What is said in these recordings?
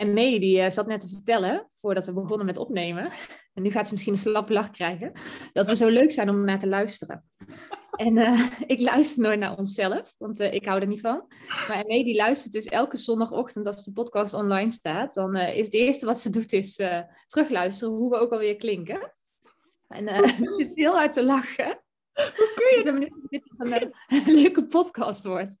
En May die uh, zat net te vertellen, voordat we begonnen met opnemen, en nu gaat ze misschien een slappe lach krijgen, dat we zo leuk zijn om naar te luisteren. En uh, ik luister nooit naar onszelf, want uh, ik hou er niet van. Maar May die luistert dus elke zondagochtend als de podcast online staat, dan is het eerste wat ze doet is terugluisteren hoe we ook alweer klinken. En het is heel hard te lachen. Hoe kun je er dit een, een leuke podcast wordt?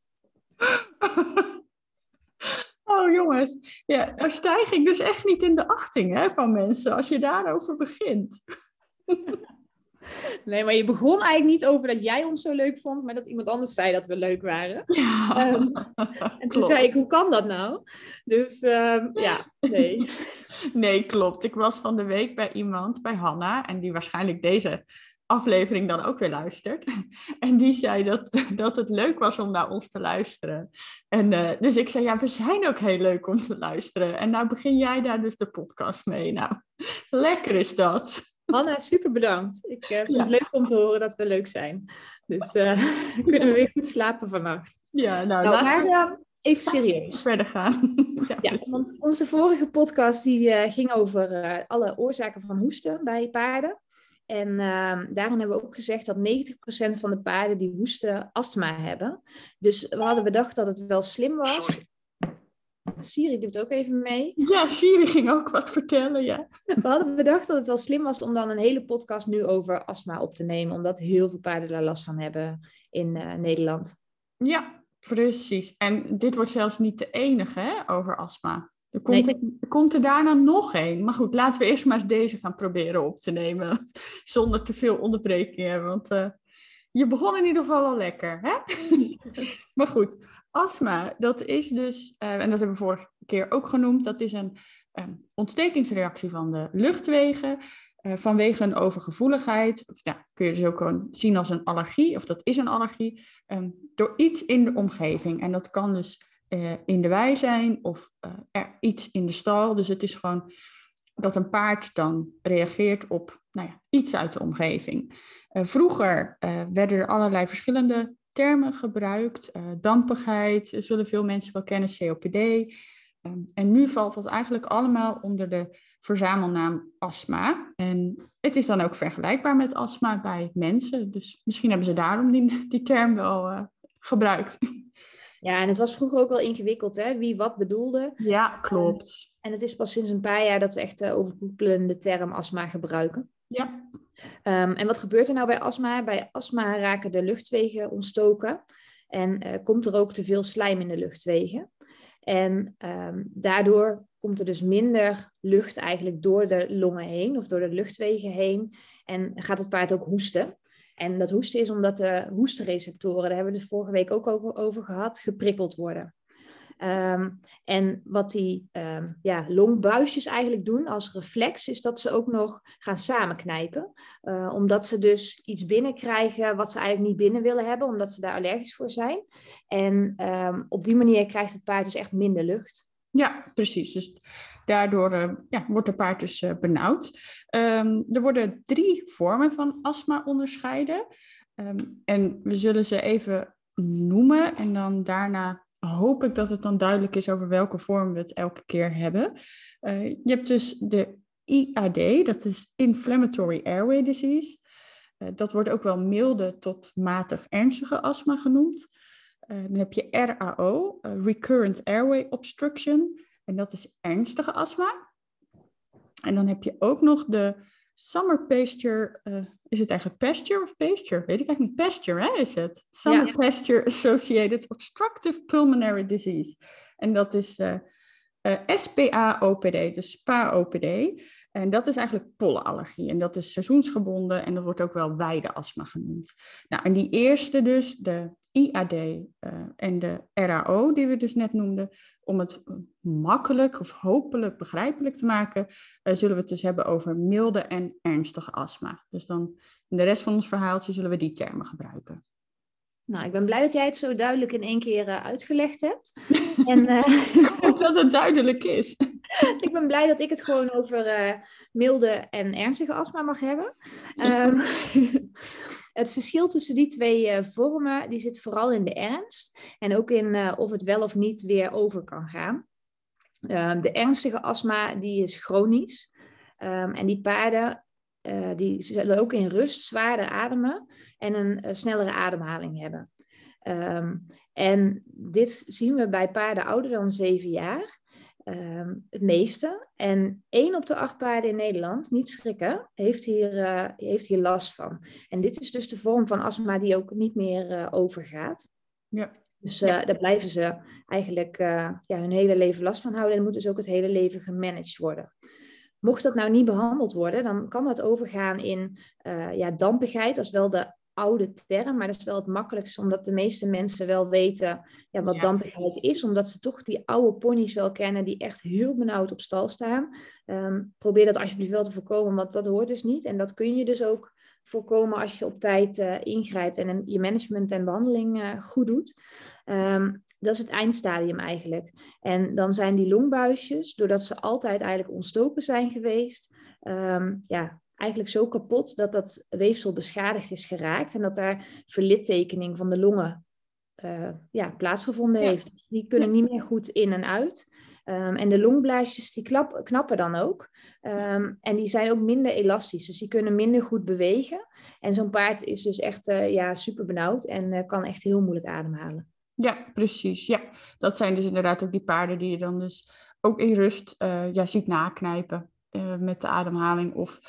Oh jongens, ja, daar stijg ik dus echt niet in de achting hè, van mensen als je daarover begint. Nee, maar je begon eigenlijk niet over dat jij ons zo leuk vond, maar dat iemand anders zei dat we leuk waren. Ja, um, en toen zei ik, hoe kan dat nou? Dus um, ja, nee. Nee, klopt. Ik was van de week bij iemand, bij Hanna, en die waarschijnlijk deze aflevering dan ook weer luistert. En die zei dat, dat het leuk was om naar ons te luisteren. En uh, dus ik zei, ja, we zijn ook heel leuk om te luisteren. En nou begin jij daar dus de podcast mee. Nou, lekker is dat. Hanna, super bedankt. Ik uh, vind het leuk om te horen dat we leuk zijn. Dus uh, kunnen we weer goed slapen vannacht. Ja, nou, nou maar, even serieus. Verder gaan. ja, ja want onze vorige podcast die, ging over alle oorzaken van hoesten bij paarden. En uh, daarin hebben we ook gezegd dat 90% van de paarden die hoesten astma hebben. Dus we hadden bedacht dat het wel slim was. Sorry. Siri doet ook even mee. Ja, Siri ging ook wat vertellen, ja. We hadden bedacht dat het wel slim was om dan een hele podcast nu over astma op te nemen. Omdat heel veel paarden daar last van hebben in uh, Nederland. Ja, precies. En dit wordt zelfs niet de enige hè, over astma. Er komt, er, komt er daarna nog één. Maar goed, laten we eerst maar eens deze gaan proberen op te nemen. Zonder te veel onderbrekingen. Want uh, je begon in ieder geval wel lekker. Hè? maar goed, astma, dat is dus, uh, en dat hebben we vorige keer ook genoemd, dat is een um, ontstekingsreactie van de luchtwegen. Uh, vanwege een overgevoeligheid, of ja, kun je dus ook gewoon zien als een allergie, of dat is een allergie, um, door iets in de omgeving. En dat kan dus uh, in de wei zijn of uh, er iets in de stal. Dus het is gewoon dat een paard dan reageert op nou ja, iets uit de omgeving. Uh, vroeger werden er allerlei verschillende termen gebruikt. dampigheid zullen veel mensen wel kennen, COPD. Um, en nu valt dat eigenlijk allemaal onder de verzamelnaam astma. En het is dan ook vergelijkbaar met astma bij mensen. Dus misschien hebben ze daarom die, die term wel gebruikt. Ja, en het was vroeger ook wel ingewikkeld, hè? Wie wat bedoelde. Ja, klopt. en het is pas sinds een paar jaar dat we echt de overkoepelende term astma gebruiken. Ja. Um, en wat gebeurt er nou bij astma? Bij astma raken de luchtwegen ontstoken en uh, komt er ook te veel slijm in de luchtwegen. En um, daardoor komt er dus minder lucht eigenlijk door de longen heen of door de luchtwegen heen. En gaat het paard ook hoesten. En dat hoesten is omdat de hoestreceptoren, daar hebben we het vorige week ook over gehad, geprikkeld worden. Um, en wat die um, ja, longbuisjes eigenlijk doen als reflex, is dat ze ook nog gaan samenknijpen. Uh, omdat ze dus iets binnenkrijgen wat ze eigenlijk niet binnen willen hebben, omdat ze daar allergisch voor zijn. En um, op die manier krijgt het paard dus echt minder lucht. Ja, precies. Dus daardoor uh, ja, wordt de paard dus uh, benauwd. Um, er worden drie vormen van astma onderscheiden. Um, en we zullen ze even noemen en dan daarna hoop ik dat het dan duidelijk is over welke vorm we het elke keer hebben. Uh, je hebt dus de IAD, dat is Inflammatory Airway Disease. dat wordt ook wel milde tot matig ernstige astma genoemd. Dan heb je RAO, Recurrent Airway Obstruction. En dat is ernstige astma. En dan heb je ook nog de Summer Pasture. Uh, is het eigenlijk pasture of pasture? Weet ik eigenlijk niet. Pasture, hè, is het? Summer ja. Pasture Associated Obstructive Pulmonary Disease. En dat is SPA-OPD, dus SPA-OPD. En dat is eigenlijk pollenallergie. En dat is seizoensgebonden en dat wordt ook wel weideastma genoemd. Nou, en die eerste dus, de IAD en de RAO, die we dus net noemden, om het makkelijk of hopelijk begrijpelijk te maken, zullen we het dus hebben over milde en ernstige astma. Dus dan in de rest van ons verhaaltje zullen we die termen gebruiken. Nou, ik ben blij dat jij het zo duidelijk in één keer uh, uitgelegd hebt. en, uh, hoop dat het duidelijk is. ik ben blij dat ik het gewoon over milde en ernstige astma mag hebben. Um, het verschil tussen die twee vormen, die zit vooral in de ernst. En ook in of het wel of niet weer over kan gaan. Um, de ernstige astma, die is chronisch. Um, en die paarden uh, die zullen ook in rust zwaarder ademen en een snellere ademhaling hebben. Um, en dit zien we bij paarden ouder dan zeven jaar. Um, het meeste. En één op de acht paarden in Nederland, niet schrikken, heeft hier, uh, heeft hier last van. En dit is dus de vorm van astma die ook niet meer overgaat. Ja. Dus ja. daar blijven ze eigenlijk ja, hun hele leven last van houden. En moet dus ook het hele leven gemanaged worden. Mocht dat nou niet behandeld worden, dan kan dat overgaan in ja, dampigheid. Is wel de oude term, maar dat is wel het makkelijkste, omdat de meeste mensen wel weten ja, wat dampigheid is, omdat ze toch die oude ponies wel kennen die echt heel benauwd op stal staan. Um, probeer dat alsjeblieft wel te voorkomen, want dat hoort dus niet. En dat kun je dus ook voorkomen als je op tijd uh, ingrijpt en je management en behandeling uh, goed doet. Um, dat is het eindstadium eigenlijk. En dan zijn die longbuisjes, doordat ze altijd eigenlijk ontstoken zijn geweest, um, ja, eigenlijk zo kapot dat dat weefsel beschadigd is geraakt en dat daar verlittekening van de longen uh, ja, plaatsgevonden heeft. Dus die kunnen niet meer goed in en uit. Um, en de longblaasjes die klap, knappen dan ook. Um, en die zijn ook minder elastisch, dus die kunnen minder goed bewegen. En zo'n paard is dus echt uh, ja, super benauwd en uh, kan echt heel moeilijk ademhalen. Ja, precies. Ja, dat zijn dus inderdaad ook die paarden die je dan dus ook in rust ja, ziet naknijpen met de ademhaling of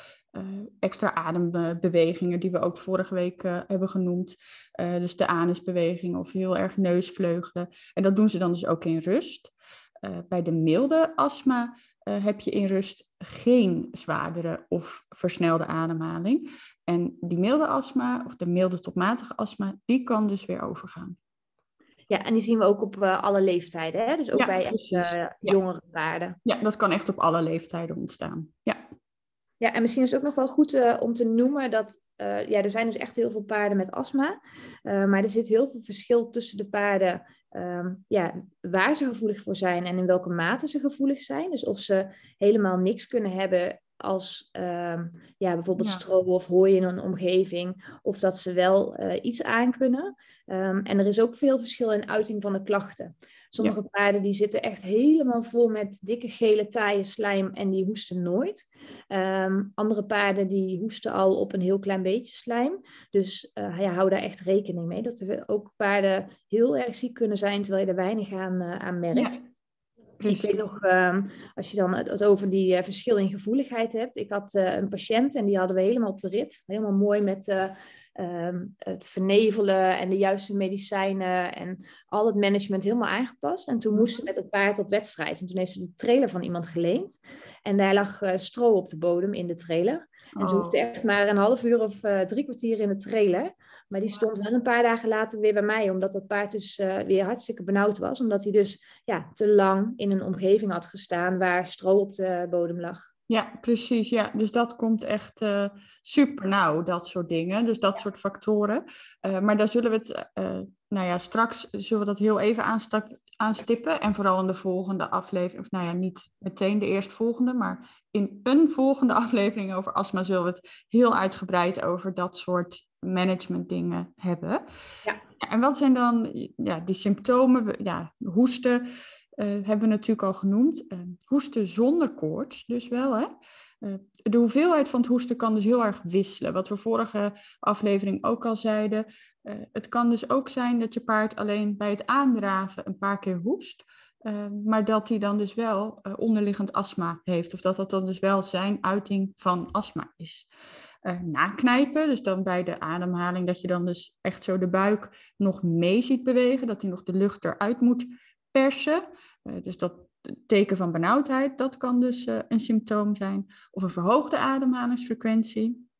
extra adembewegingen die we ook vorige week hebben genoemd. dus de anusbeweging of heel erg neusvleugelen. En dat doen ze dan dus ook in rust. bij de milde astma heb je in rust geen zwaardere of versnelde ademhaling. En die milde astma, of de milde tot matige astma, die kan dus weer overgaan. Ja, en die zien we ook op uh, alle leeftijden, hè? dus ook bij echt, uh, jongere paarden. Ja, dat kan echt op alle leeftijden ontstaan. Ja, ja en misschien is het ook nog wel goed uh, om te noemen dat ja, er zijn dus echt heel veel paarden met astma, maar er zit heel veel verschil tussen de paarden um, ja, waar ze gevoelig voor zijn en in welke mate ze gevoelig zijn. Dus of ze helemaal niks kunnen hebben als um, ja, bijvoorbeeld ja. stro of hooi in een omgeving, of dat ze wel uh, iets aankunnen. Um, en er is ook veel verschil in uiting van de klachten. Sommige ja. paarden die zitten echt helemaal vol met dikke gele taaie slijm en die hoesten nooit. Um, andere paarden die hoesten al op een heel klein beetje slijm. Dus uh, ja, hou daar echt rekening mee. Dat er ook paarden heel erg ziek kunnen zijn terwijl je er weinig aan, uh, aan merkt. Ik weet nog, um, als je dan het over die uh, verschil in gevoeligheid hebt. Ik had uh, een patiënt en die hadden we helemaal op de rit. Helemaal mooi met uh, um, het vernevelen en de juiste medicijnen en al het management helemaal aangepast. En toen moest ze met het paard op wedstrijd. En toen heeft ze de trailer van iemand geleend. En daar lag stro op de bodem in de trailer. En ze hoefde oh. echt maar een half uur of drie kwartier in de trailer. Maar die stond wel een paar dagen later weer bij mij, omdat dat paard dus uh, weer hartstikke benauwd was. Omdat hij dus ja, te lang in een omgeving had gestaan waar stro op de bodem lag. Ja, precies. Ja. Dus dat komt echt uh, super nauw, dat soort dingen. Dus dat soort factoren. Uh, maar daar zullen we het, nou ja, straks zullen we dat heel even aanstippen. En vooral in de volgende aflevering, of nou ja, niet meteen de eerstvolgende, maar in een volgende aflevering over astma zullen we het heel uitgebreid over dat soort management dingen hebben. Ja. En wat zijn dan ja, die symptomen? Ja, hoesten uh, hebben we natuurlijk al genoemd. Uh, hoesten zonder koorts dus wel. Hè? Uh, de hoeveelheid van het hoesten kan dus heel erg wisselen. Wat we vorige aflevering ook al zeiden. het kan dus ook zijn dat je paard alleen bij het aandraven een paar keer hoest. maar dat hij dan dus wel onderliggend astma heeft. Of dat dat dan dus wel zijn uiting van astma is uh, naknijpen. Dus dan bij de ademhaling dat je dan dus echt zo de buik nog mee ziet bewegen. Dat hij nog de lucht eruit moet persen. Uh, dus dat teken van benauwdheid, dat kan dus uh, een symptoom zijn. Of een verhoogde ademhalingsfrequentie.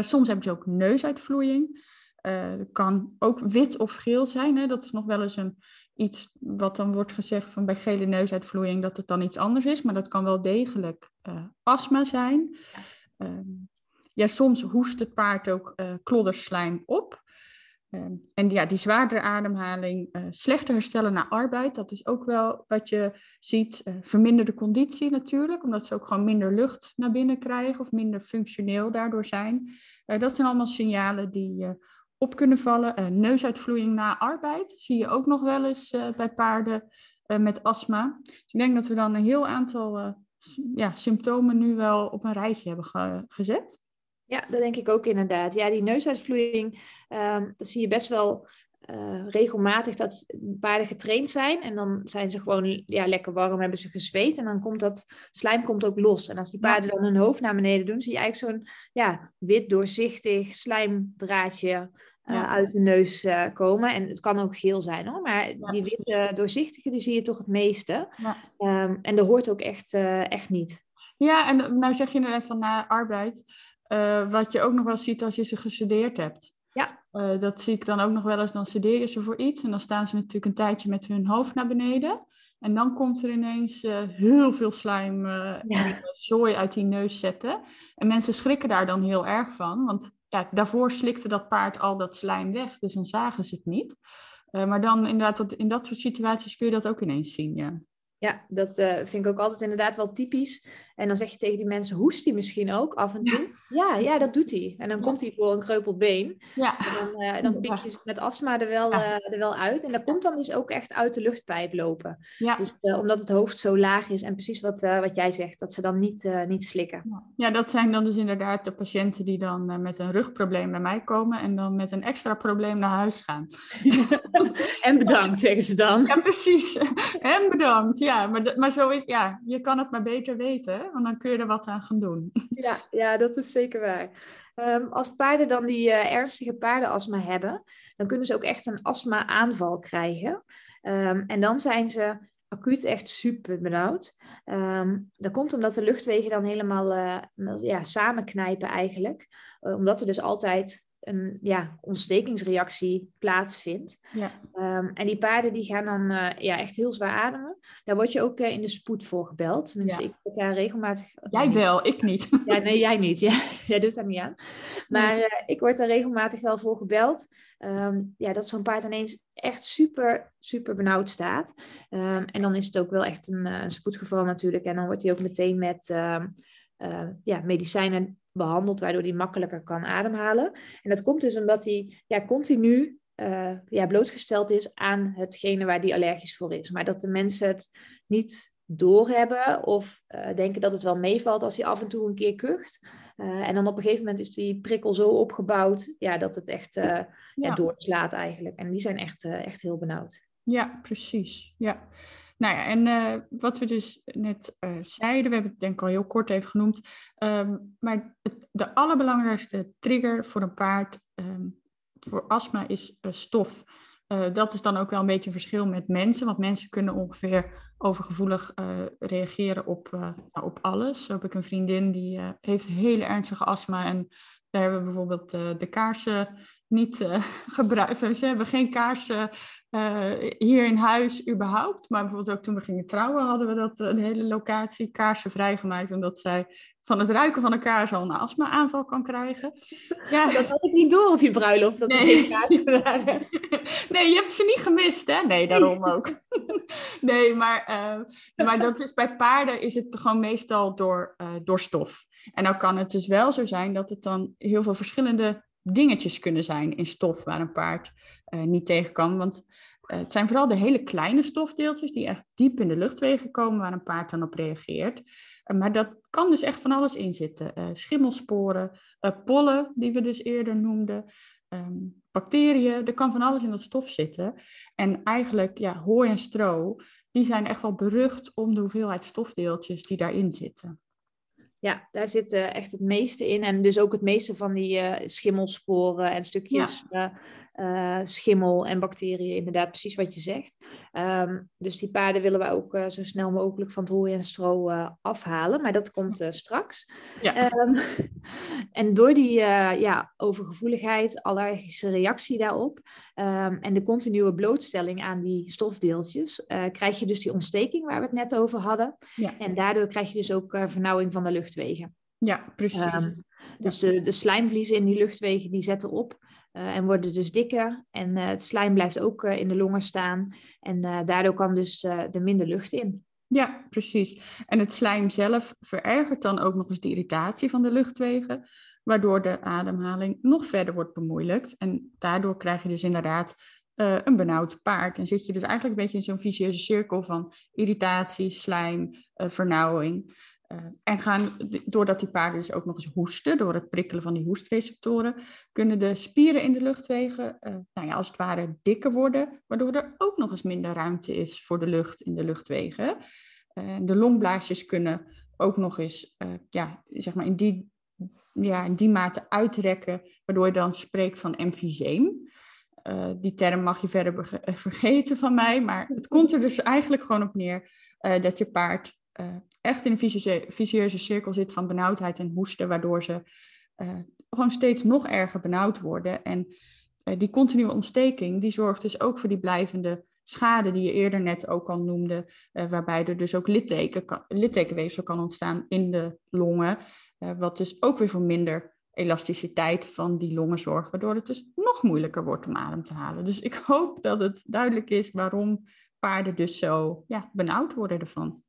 soms hebben ze ook neusuitvloeiing. Het kan ook wit of geel zijn. Hè? Dat is nog wel eens een, iets wat dan wordt gezegd van bij gele neusuitvloeiing dat het dan iets anders is. Maar dat kan wel degelijk astma zijn. Ehm, ja, soms hoest het paard ook uh, klodderslijm op. Ehm, en ja, die zwaardere ademhaling, uh, slechter herstellen na arbeid, dat is ook wel wat je ziet. Uh, verminderde conditie natuurlijk, omdat ze ook gewoon minder lucht naar binnen krijgen of minder functioneel daardoor zijn. dat zijn allemaal signalen die op kunnen vallen. neusuitvloeiing na arbeid zie je ook nog wel eens bij paarden met astma. Dus ik denk dat we dan een heel aantal ja, symptomen nu wel op een rijtje hebben gezet. Ja, dat denk ik ook inderdaad. Ja, die neusuitvloeiing, um, dat zie je best wel uh, regelmatig dat paarden getraind zijn. En dan zijn ze gewoon ja, lekker warm, hebben ze gezweet. En dan komt dat slijm komt ook los. En als die paarden dan hun hoofd naar beneden doen, zie je eigenlijk zo'n ja, wit, doorzichtig slijmdraadje uh, uit de neus uh, komen. En het kan ook geel zijn hoor. Maar die witte, doorzichtige, die zie je toch het meeste. Um, en dat hoort ook echt, echt niet. Ja, en nou zeg je net van na arbeid. Uh, wat je ook nog wel ziet als je ze gestudeerd hebt. Ja. Uh, dat zie ik dan ook nog wel eens. Dan studeer je ze voor iets en dan staan ze natuurlijk een tijdje met hun hoofd naar beneden. En dan komt er ineens uh, heel veel slijm ja. en zooi uit die neus zetten. En mensen schrikken daar dan heel erg van. Want ja, daarvoor slikte dat paard al dat slijm weg. Dus dan zagen ze het niet. maar dan inderdaad, in dat soort situaties kun je dat ook ineens zien, ja. Ja, dat uh, vind ik ook altijd inderdaad wel typisch. En dan zeg je tegen die mensen, hoest hij misschien ook af en toe? Ja, ja, dat doet hij. En dan komt hij voor een kreupeld been. Ja. En dan, uh, dan pik je met astma er wel, uh, er wel uit. En dat komt dan dus ook echt uit de luchtpijp lopen. Ja. Dus omdat het hoofd zo laag is en precies wat, wat jij zegt, dat ze dan niet, niet slikken. Ja, dat zijn dan dus inderdaad de patiënten die dan met een rugprobleem bij mij komen en dan met een extra probleem naar huis gaan. en bedankt, zeggen ze dan. Ja, precies. En bedankt, ja. Maar, maar zo is, ja, je kan het maar beter weten. Want dan kun je er wat aan gaan doen. Ja, ja dat is zeker waar. Um, als paarden dan die uh, ernstige paardenastma hebben, dan kunnen ze ook echt een astma-aanval krijgen. Um, en dan zijn ze acuut echt super benauwd. Um, dat komt omdat de luchtwegen dan helemaal uh, ja, samenknijpen eigenlijk. Uh, omdat er dus altijd een ja, ontstekingsreactie plaatsvindt. Ja. Um, en die paarden die gaan dan uh, ja, echt heel zwaar ademen. Daar word je ook uh, in de spoed voor gebeld. Tenminste, ja. ik word daar regelmatig... Jij wel, ik niet. Ja, nee, jij niet. Ja, jij doet daar niet aan. Maar uh, ik word daar regelmatig wel voor gebeld. Um, ja, dat zo'n paard ineens echt super, super benauwd staat. Um, en dan is het ook wel echt een, een spoedgeval natuurlijk. En dan wordt hij ook meteen met ja, medicijnen behandeld, waardoor hij makkelijker kan ademhalen. En dat komt dus omdat hij ja, continu uh, ja, blootgesteld is aan hetgene waar hij allergisch voor is. Maar dat de mensen het niet doorhebben of uh, denken dat het wel meevalt als hij af en toe een keer kucht. Uh, en dan op een gegeven moment is die prikkel zo opgebouwd ja, dat het echt ja. ja. doorslaat eigenlijk. En die zijn echt, echt heel benauwd. Ja, precies. Ja. Nou ja, en uh, wat we dus net uh, zeiden, we hebben het denk ik al heel kort even genoemd, um, maar de allerbelangrijkste trigger voor een paard um, voor astma is uh, stof. dat is dan ook wel een beetje een verschil met mensen, want mensen kunnen ongeveer overgevoelig reageren op, nou, op alles. Zo heb ik een vriendin die heeft hele ernstige astma en daar hebben we bijvoorbeeld de kaarsen niet uh, gebruiken. Ze hebben geen kaarsen uh, hier in huis überhaupt. Maar bijvoorbeeld ook toen we gingen trouwen hadden we dat een hele locatie kaarsen vrijgemaakt. Omdat zij van het ruiken van een kaars al een astma-aanval kan krijgen. Ja. Dat had ik niet door op je bruiloft, dat nee. er kaarsen waren. Nee, je hebt ze niet gemist, hè? Nee, daarom ook. Nee, maar, uh, maar dat is, bij paarden is het gewoon meestal door, door stof. En dan kan het dus wel zo zijn dat het dan heel veel verschillende dingetjes kunnen zijn in stof waar een paard uh, niet tegen kan. Want uh, het zijn vooral de hele kleine stofdeeltjes die echt diep in de luchtwegen komen waar een paard dan op reageert. Uh, maar dat kan dus echt van alles in zitten. schimmelsporen, pollen die we dus eerder noemden, um, bacteriën, er kan van alles in dat stof zitten. En eigenlijk, ja, hooi en stro, die zijn echt wel berucht om de hoeveelheid stofdeeltjes die daarin zitten. Ja, daar zit uh, echt het meeste in. En dus ook het meeste van die uh, schimmelsporen en stukjes ja. Uh, schimmel en bacteriën, inderdaad, precies wat je zegt. Ehm, dus die paarden willen we ook zo snel mogelijk van het hooi en stro afhalen, maar dat komt straks. Ja. Ehm, en door die ja, overgevoeligheid, allergische reactie daarop um, en de continue blootstelling aan die stofdeeltjes, krijg je dus die ontsteking waar we het net over hadden. Ja. En daardoor krijg je dus ook vernauwing van de luchtwegen. Ja, precies. Dus de, de slijmvliezen in die luchtwegen die zetten op uh, en worden dus dikker. En uh, het slijm blijft ook uh, in de longen staan. En daardoor kan dus er minder lucht in. Ja, precies. En het slijm zelf verergert dan ook nog eens de irritatie van de luchtwegen, waardoor de ademhaling nog verder wordt bemoeilijkt. En daardoor krijg je dus inderdaad een benauwd paard. En zit je dus eigenlijk een beetje in zo'n vicieuze cirkel van irritatie, slijm, vernauwing. Uh, en gaan, doordat die paarden dus ook nog eens hoesten, door het prikkelen van die hoestreceptoren, kunnen de spieren in de luchtwegen, uh, nou ja, als het ware dikker worden, waardoor er ook nog eens minder ruimte is voor de lucht in de luchtwegen. Uh, de longblaasjes kunnen ook nog eens, ja, zeg maar in die, ja, in die mate uitrekken, waardoor je dan spreekt van emfyseem. die term mag je verder vergeten van mij, maar het komt er dus eigenlijk gewoon op neer dat je paard uh, echt in een vicieuze, cirkel zit van benauwdheid en hoesten, waardoor ze uh, gewoon steeds nog erger benauwd worden. En uh, die continue ontsteking, die zorgt dus ook voor die blijvende schade die je eerder net ook al noemde, waarbij er dus ook litteken kan, littekenweefsel kan ontstaan in de longen, wat dus ook weer voor minder elasticiteit van die longen zorgt, waardoor het dus nog moeilijker wordt om adem te halen. Dus ik hoop dat het duidelijk is waarom paarden dus zo ja, benauwd worden ervan.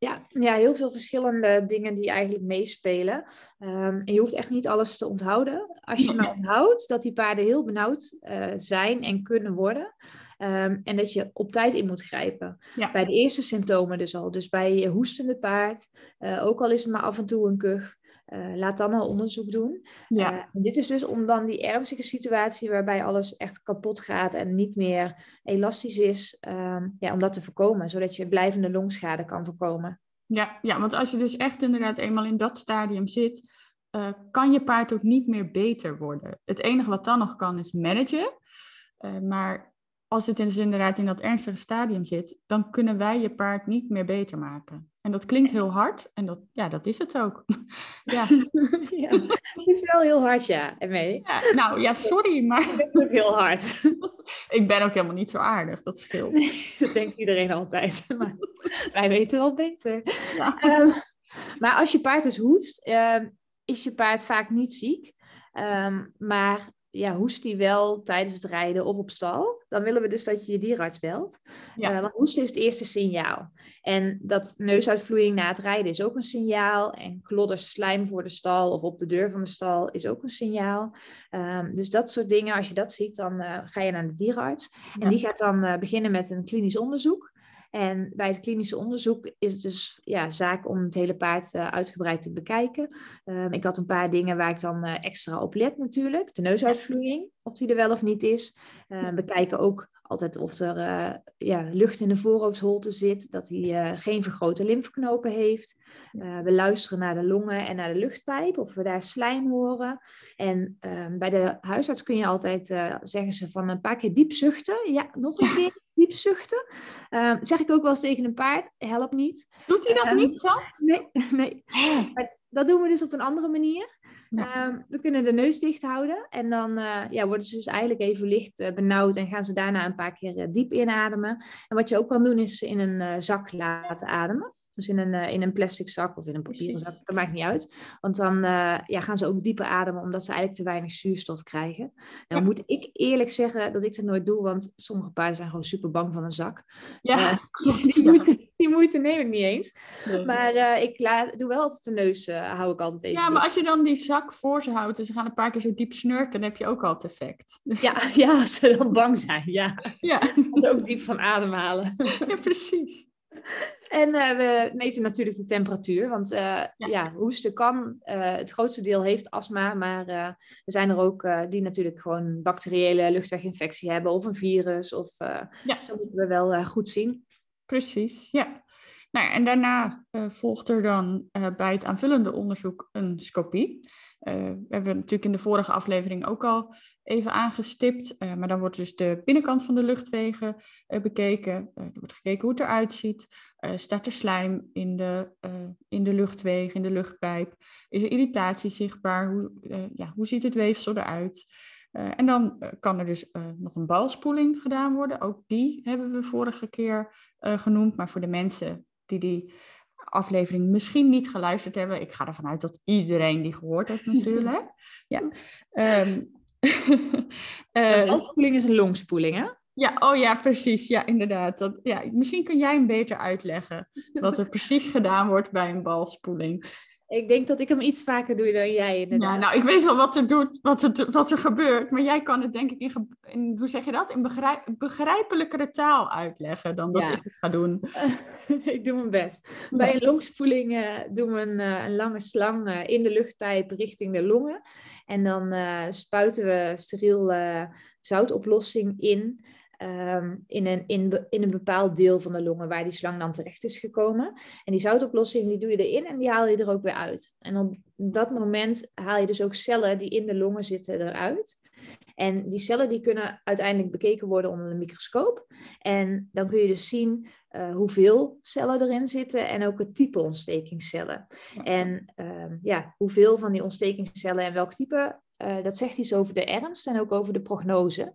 Ja, ja, heel veel verschillende dingen die eigenlijk meespelen. Um, en je hoeft echt niet alles te onthouden. Als je maar onthoudt dat die paarden heel benauwd uh, zijn en kunnen worden. Um, en dat je op tijd in moet grijpen. Bij de eerste symptomen dus al. Dus bij je hoestende paard, uh, ook al is het maar af en toe een kuch. Uh, laat dan al onderzoek doen. Ja. Uh, dit is dus om dan die ernstige situatie waarbij alles echt kapot gaat en niet meer elastisch is, um, ja, om dat te voorkomen, zodat je blijvende longschade kan voorkomen. Ja, ja, want als je dus echt inderdaad eenmaal in dat stadium zit, uh, kan je paard ook niet meer beter worden. Het enige wat dan nog kan is managen. maar als het dus inderdaad in dat ernstige stadium zit, dan kunnen wij je paard niet meer beter maken. En dat klinkt heel hard en dat, ja, dat is het ook. ja. ja, het is wel heel hard, ja, mee. Ja, nou ja, sorry, maar... Het is ook heel hard. ik ben ook helemaal niet zo aardig, dat scheelt. dat denkt iedereen altijd. Maar wij weten wel beter. Ja. Um, maar als je paard dus hoest, um, is je paard vaak niet ziek. Um, maar ja, hoest die wel tijdens het rijden of op stal, dan willen we dus dat je je dierarts belt. Ja. Uh, want hoesten is het eerste signaal. En dat neusuitvloeiing na het rijden is ook een signaal. En klodder slijm voor de stal of op de deur van de stal is ook een signaal. Um, dus dat soort dingen, als je dat ziet, dan uh, ga je naar de dierenarts. En die gaat dan uh, beginnen met een klinisch onderzoek. En bij het klinische onderzoek is het dus ja, zaak om het hele paard uh, uitgebreid te bekijken. Um, ik had een paar dingen waar ik dan uh, extra op let natuurlijk. De neusuitvloeiing, of die er wel of niet is. Uh, bekijken ook altijd of er uh, ja, lucht in de voorhoofdsholte zit, dat hij uh, geen vergrote lymfeknopen heeft. We luisteren naar de longen en naar de luchtpijp, of we daar slijm horen. En ehm, bij de huisarts kun je altijd, zeggen ze, van een paar keer diep zuchten. Ja, nog een keer diep zuchten. Ehm, zeg ik ook wel eens tegen een paard, helpt niet. Doet hij dat ehm, niet zo? Nee, nee. Dat doen we dus op een andere manier. Ehm, we kunnen de neus dicht houden en dan uh, ja, worden ze dus eigenlijk even licht uh, benauwd en gaan ze daarna een paar keer uh, diep inademen. En wat je ook kan doen is in een zak laten ademen. Dus in een, uh, in een plastic zak of in een papieren zak, dat maakt niet uit. Want dan uh, ja, gaan ze ook dieper ademen, omdat ze eigenlijk te weinig zuurstof krijgen. Nou moet ik eerlijk zeggen dat ik dat nooit doe, want sommige paarden zijn gewoon super bang van een zak. Ja. Uh, die, ja. Moeite, die moeite neem ik niet eens. Nee. Maar ik laat, doe wel altijd de neus, hou ik altijd even Ja, maar als je dan die zak voor ze houdt en ze gaan een paar keer zo diep snurken, dan heb je ook altijd effect. Dus... Ja, ja, als ze dan bang zijn, ja. ja. Als ze ook diep van ademhalen. Ja, precies. En uh, we meten natuurlijk de temperatuur, want uh, ja. ja. hoesten kan. Uh, het grootste deel heeft astma, maar er zijn er ook die natuurlijk gewoon bacteriële luchtweginfectie hebben of een virus. Of, ja. Dat moeten we wel goed zien. Precies, ja. Nou, en daarna volgt er dan bij het aanvullende onderzoek een scopie. we hebben natuurlijk in de vorige aflevering ook al even aangestipt. maar dan wordt dus de binnenkant van de luchtwegen bekeken. er wordt gekeken hoe het eruit ziet. staat er slijm in de, in de luchtwegen, in de luchtpijp? Is er irritatie zichtbaar? Hoe, ja, hoe ziet het weefsel eruit? en dan kan er dus nog een balspoeling gedaan worden. Ook die hebben we vorige keer genoemd. Maar voor de mensen die die aflevering misschien niet geluisterd hebben. Ik ga ervan uit dat iedereen die gehoord heeft natuurlijk. ja. Um, uh, is een longspoeling, hè? Ja, oh ja, precies. Ja, inderdaad. Dat, ja, misschien kun jij hem beter uitleggen wat er precies gedaan wordt bij een balspoeling. Ik denk dat ik hem iets vaker doe dan jij inderdaad. Ja, nou, ik weet wel wat er, doet, wat er, wat er gebeurt, maar jij kan het denk ik in, in hoe zeg je dat, in begrijp, begrijpelijkere taal uitleggen dan dat ik het ga doen. ik doe mijn best. Bij een longspoeling uh, doen we een, uh, een lange slang uh, in de luchtpijp richting de longen. En dan spuiten we steriel zoutoplossing in. Ehm, in, een, in, in een bepaald deel van de longen waar die slang dan terecht is gekomen. En die zoutoplossing die doe je erin en die haal je er ook weer uit. En op dat moment haal je dus ook cellen die in de longen zitten eruit. En die cellen die kunnen uiteindelijk bekeken worden onder een microscoop. En dan kun je dus zien uh, hoeveel cellen erin zitten en ook het type ontstekingscellen. En uh, ja, hoeveel van die ontstekingscellen en welk type, uh, dat zegt iets over de ernst en ook over de prognose.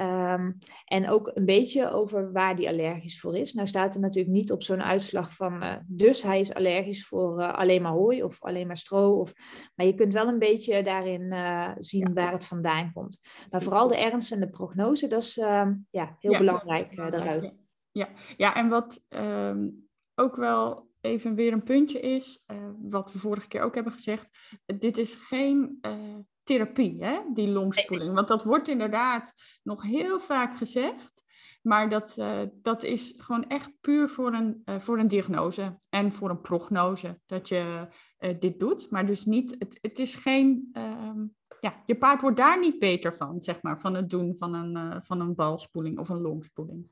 Um, en ook een beetje over waar die allergisch voor is. Nou staat er natuurlijk niet op zo'n uitslag van, uh, dus hij is allergisch voor uh, alleen maar hooi of alleen maar stro. Of, maar je kunt wel een beetje daarin zien ja. waar het vandaan komt. Maar vooral de ernst en de prognose, dat is ehm, ja, heel ja, belangrijk eruit. Ja. ja, en wat um, ook wel even weer een puntje is, wat we vorige keer ook hebben gezegd, dit is geen therapie, hè? die longspoeling. Want dat wordt inderdaad nog heel vaak gezegd. Maar dat, uh, dat is gewoon echt puur voor een, uh, voor een diagnose en voor een prognose dat je uh, dit doet. Maar dus niet, het, het is geen, ehm, ja, je paard wordt daar niet beter van, zeg maar, van het doen van een, van een balspoeling of een longspoeling.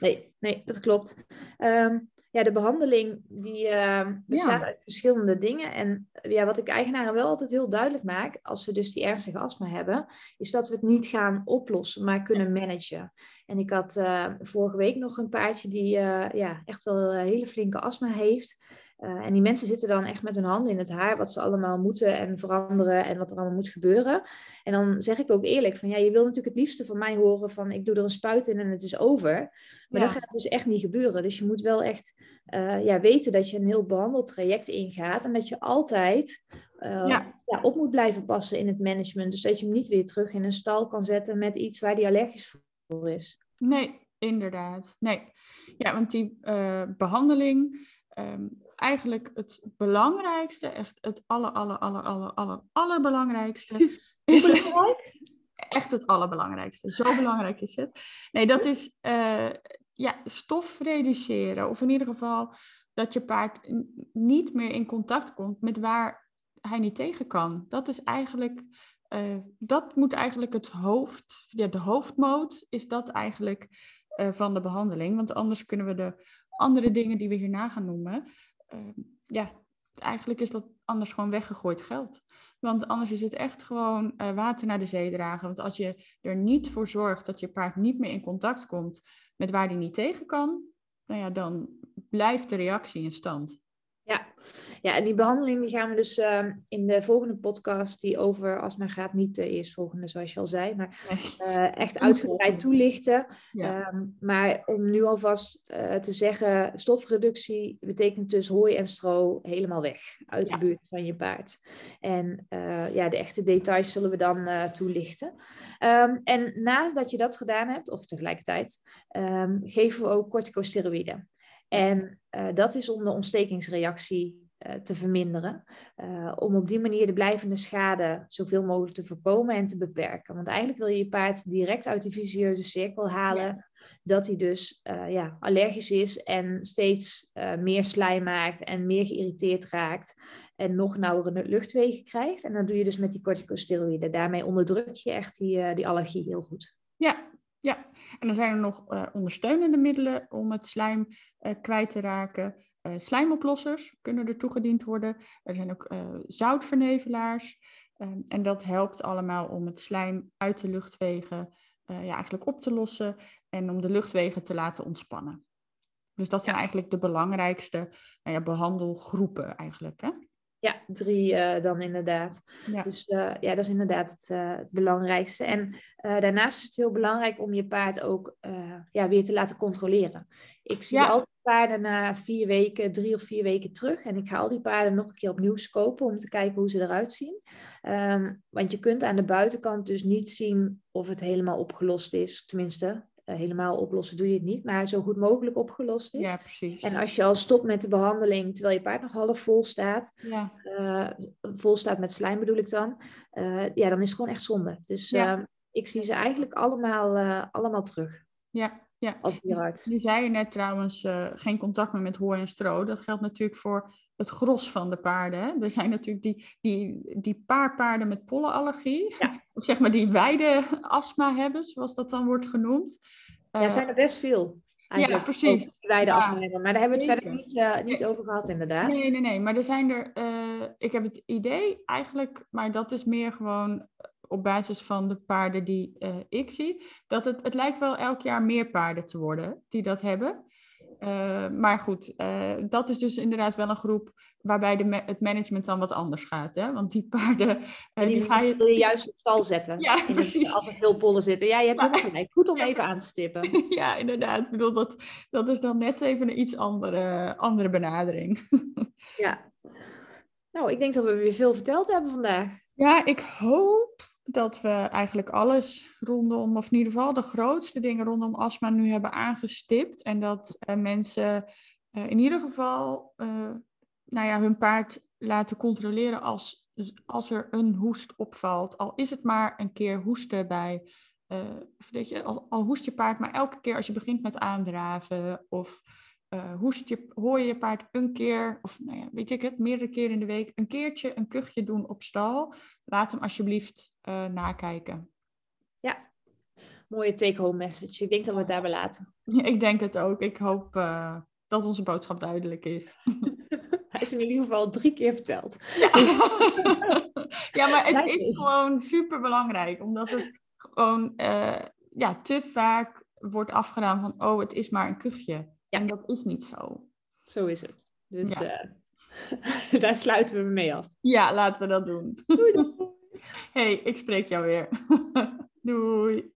Nee, nee, dat klopt. Um, ja, de behandeling die uh, bestaat uit verschillende dingen. En ja, wat ik eigenaren wel altijd heel duidelijk maak, als ze dus die ernstige astma hebben, is dat we het niet gaan oplossen, maar kunnen managen. En ik had uh, vorige week nog een paardje die uh, ja, echt wel een hele flinke astma heeft. Uh, en die mensen zitten dan echt met hun handen in het haar, wat ze allemaal moeten en veranderen en wat er allemaal moet gebeuren. En dan zeg ik ook eerlijk van, ja, je wil natuurlijk het liefste van mij horen van, ik doe er een spuit in en het is over. Maar ja. dat gaat dus echt niet gebeuren. Dus je moet wel echt uh, ja, weten dat je een heel behandeltraject ingaat en dat je altijd uh, ja. Ja, op moet blijven passen in het management. Dus dat je hem niet weer terug in een stal kan zetten met iets waar die allergisch voor is. Nee, inderdaad. Nee. Ja, want die behandeling... Um, eigenlijk het belangrijkste, echt het aller, aller, aller, aller, aller, allerbelangrijkste. Is belangrijk? Echt het allerbelangrijkste. Zo belangrijk is het. Nee, dat is uh, ja, stof reduceren. Of in ieder geval dat je paard niet meer in contact komt met waar hij niet tegen kan. Dat is eigenlijk, uh, dat moet eigenlijk het hoofd, ja, de hoofdmoot is dat eigenlijk uh, van de behandeling. Want anders kunnen we de andere dingen die we hierna gaan noemen, ja, eigenlijk is dat anders gewoon weggegooid geld. Want anders is het echt gewoon uh, water naar de zee dragen. Want als je er niet voor zorgt dat je paard niet meer in contact komt met waar hij niet tegen kan, nou ja, dan blijft de reactie in stand. Ja. ja, en die behandeling die gaan we dus uh, in de volgende podcast, die over astma gaat, niet de eerstvolgende zoals je al zei, maar uh, echt uitgebreid toelichten. Ja. Um, maar om nu alvast uh, te zeggen, stofreductie betekent dus hooi en stro helemaal weg uit ja. de buurt van je paard. En ja, de echte details zullen we dan toelichten. Um, en nadat je dat gedaan hebt, of tegelijkertijd, um, geven we ook corticosteroïden. En uh, dat is om de ontstekingsreactie uh, te verminderen. Uh, om op die manier de blijvende schade zoveel mogelijk te voorkomen en te beperken. Want eigenlijk wil je je paard direct uit die vicieuze cirkel halen. Ja. Dat hij dus ja, allergisch is en steeds meer slijm maakt en meer geïrriteerd raakt. En nog nauwere luchtwegen krijgt. En dan doe je dus met die corticosteroïden. Daarmee onderdruk je echt die, die allergie heel goed. Ja, ja, en dan zijn er nog uh, ondersteunende middelen om het slijm uh, kwijt te raken. Uh, slijmoplossers kunnen er toegediend worden. Er zijn ook zoutvernevelaars. Ehm, en dat helpt allemaal om het slijm uit de luchtwegen ja, eigenlijk op te lossen en om de luchtwegen te laten ontspannen. Dus dat zijn eigenlijk de belangrijkste nou ja, behandelgroepen eigenlijk. Hè? Ja, drie uh, dan inderdaad. Ja. Dus uh, ja, dat is inderdaad het, uh, het belangrijkste. En daarnaast is het heel belangrijk om je paard ook ja, weer te laten controleren. Ik zie ja. altijd paarden na vier weken, drie of vier weken terug. En ik ga al die paarden nog een keer opnieuw scopen om te kijken hoe ze eruit zien. Um, want je kunt aan de buitenkant dus niet zien of het helemaal opgelost is. Tenminste, eh, helemaal oplossen doe je het niet, maar zo goed mogelijk opgelost is. Ja, precies. En als je al stopt met de behandeling terwijl je paard nog half vol staat, ja. Uh, vol staat met slijm bedoel ik dan, uh, ja, dan is het gewoon echt zonde. Dus ja. ik zie ze eigenlijk allemaal, allemaal terug. Ja, ja. Als. Nu zei je net trouwens geen contact meer met hooi en stro. Dat geldt natuurlijk voor het gros van de paarden. Hè? Er zijn natuurlijk die, die, die paar paarden met pollenallergie. Ja. Of zeg maar die wijde astma hebben, zoals dat dan wordt genoemd. Ja, zijn er best veel. Ja, precies. Wijde ja. hebben. Maar daar hebben we het verder niet, uh, niet over gehad, inderdaad. Nee, nee, nee. Maar er zijn er... Uh, ik heb het idee eigenlijk... Maar dat is meer gewoon op basis van de paarden die uh, ik zie. Dat het, het lijkt wel elk jaar meer paarden te worden die dat hebben. Uh, maar goed, uh, dat is dus inderdaad wel een groep waarbij de het management dan wat anders gaat. Hè? Want die paarden, uh, die, die, ga je... wil je juist op stal zetten. Ja, precies. Het, als er veel pollen zitten. Ja, je hebt maar... gelijk. Goed om even aan te stippen. ja, inderdaad. Ik bedoel, dat, dat is dan net even een iets andere, andere benadering. ja. Nou, ik denk dat we weer veel verteld hebben vandaag. Ja, ik hoop dat we eigenlijk alles rondom, of in ieder geval de grootste dingen rondom astma nu hebben aangestipt. En dat uh, mensen uh, in ieder geval uh, nou ja, hun paard laten controleren als, als er een hoest opvalt. Al is het maar een keer hoesten bij, weet je, al, al, hoest je paard, maar elke keer als je begint met aandraven of uh, hoest je, hoor je je paard een keer, of nou ja, weet ik het, meerdere keren in de week, een keertje een kuchje doen op stal. Laat hem alsjeblieft uh, nakijken. Ja, mooie take-home message. Ik denk dat we het daarbij laten. Ja, ik denk het ook. Ik hoop uh, dat onze boodschap duidelijk is. Hij is in ieder geval drie keer verteld. Ja, ja maar het is gewoon super belangrijk, omdat het gewoon ja, te vaak wordt afgedaan van, oh, het is maar een kuchje. Ja. En dat is niet zo. Zo is het. Dus ja. uh, daar sluiten we mee af. Ja, laten we dat doen. Doei. doei. hey, ik spreek jou weer. doei.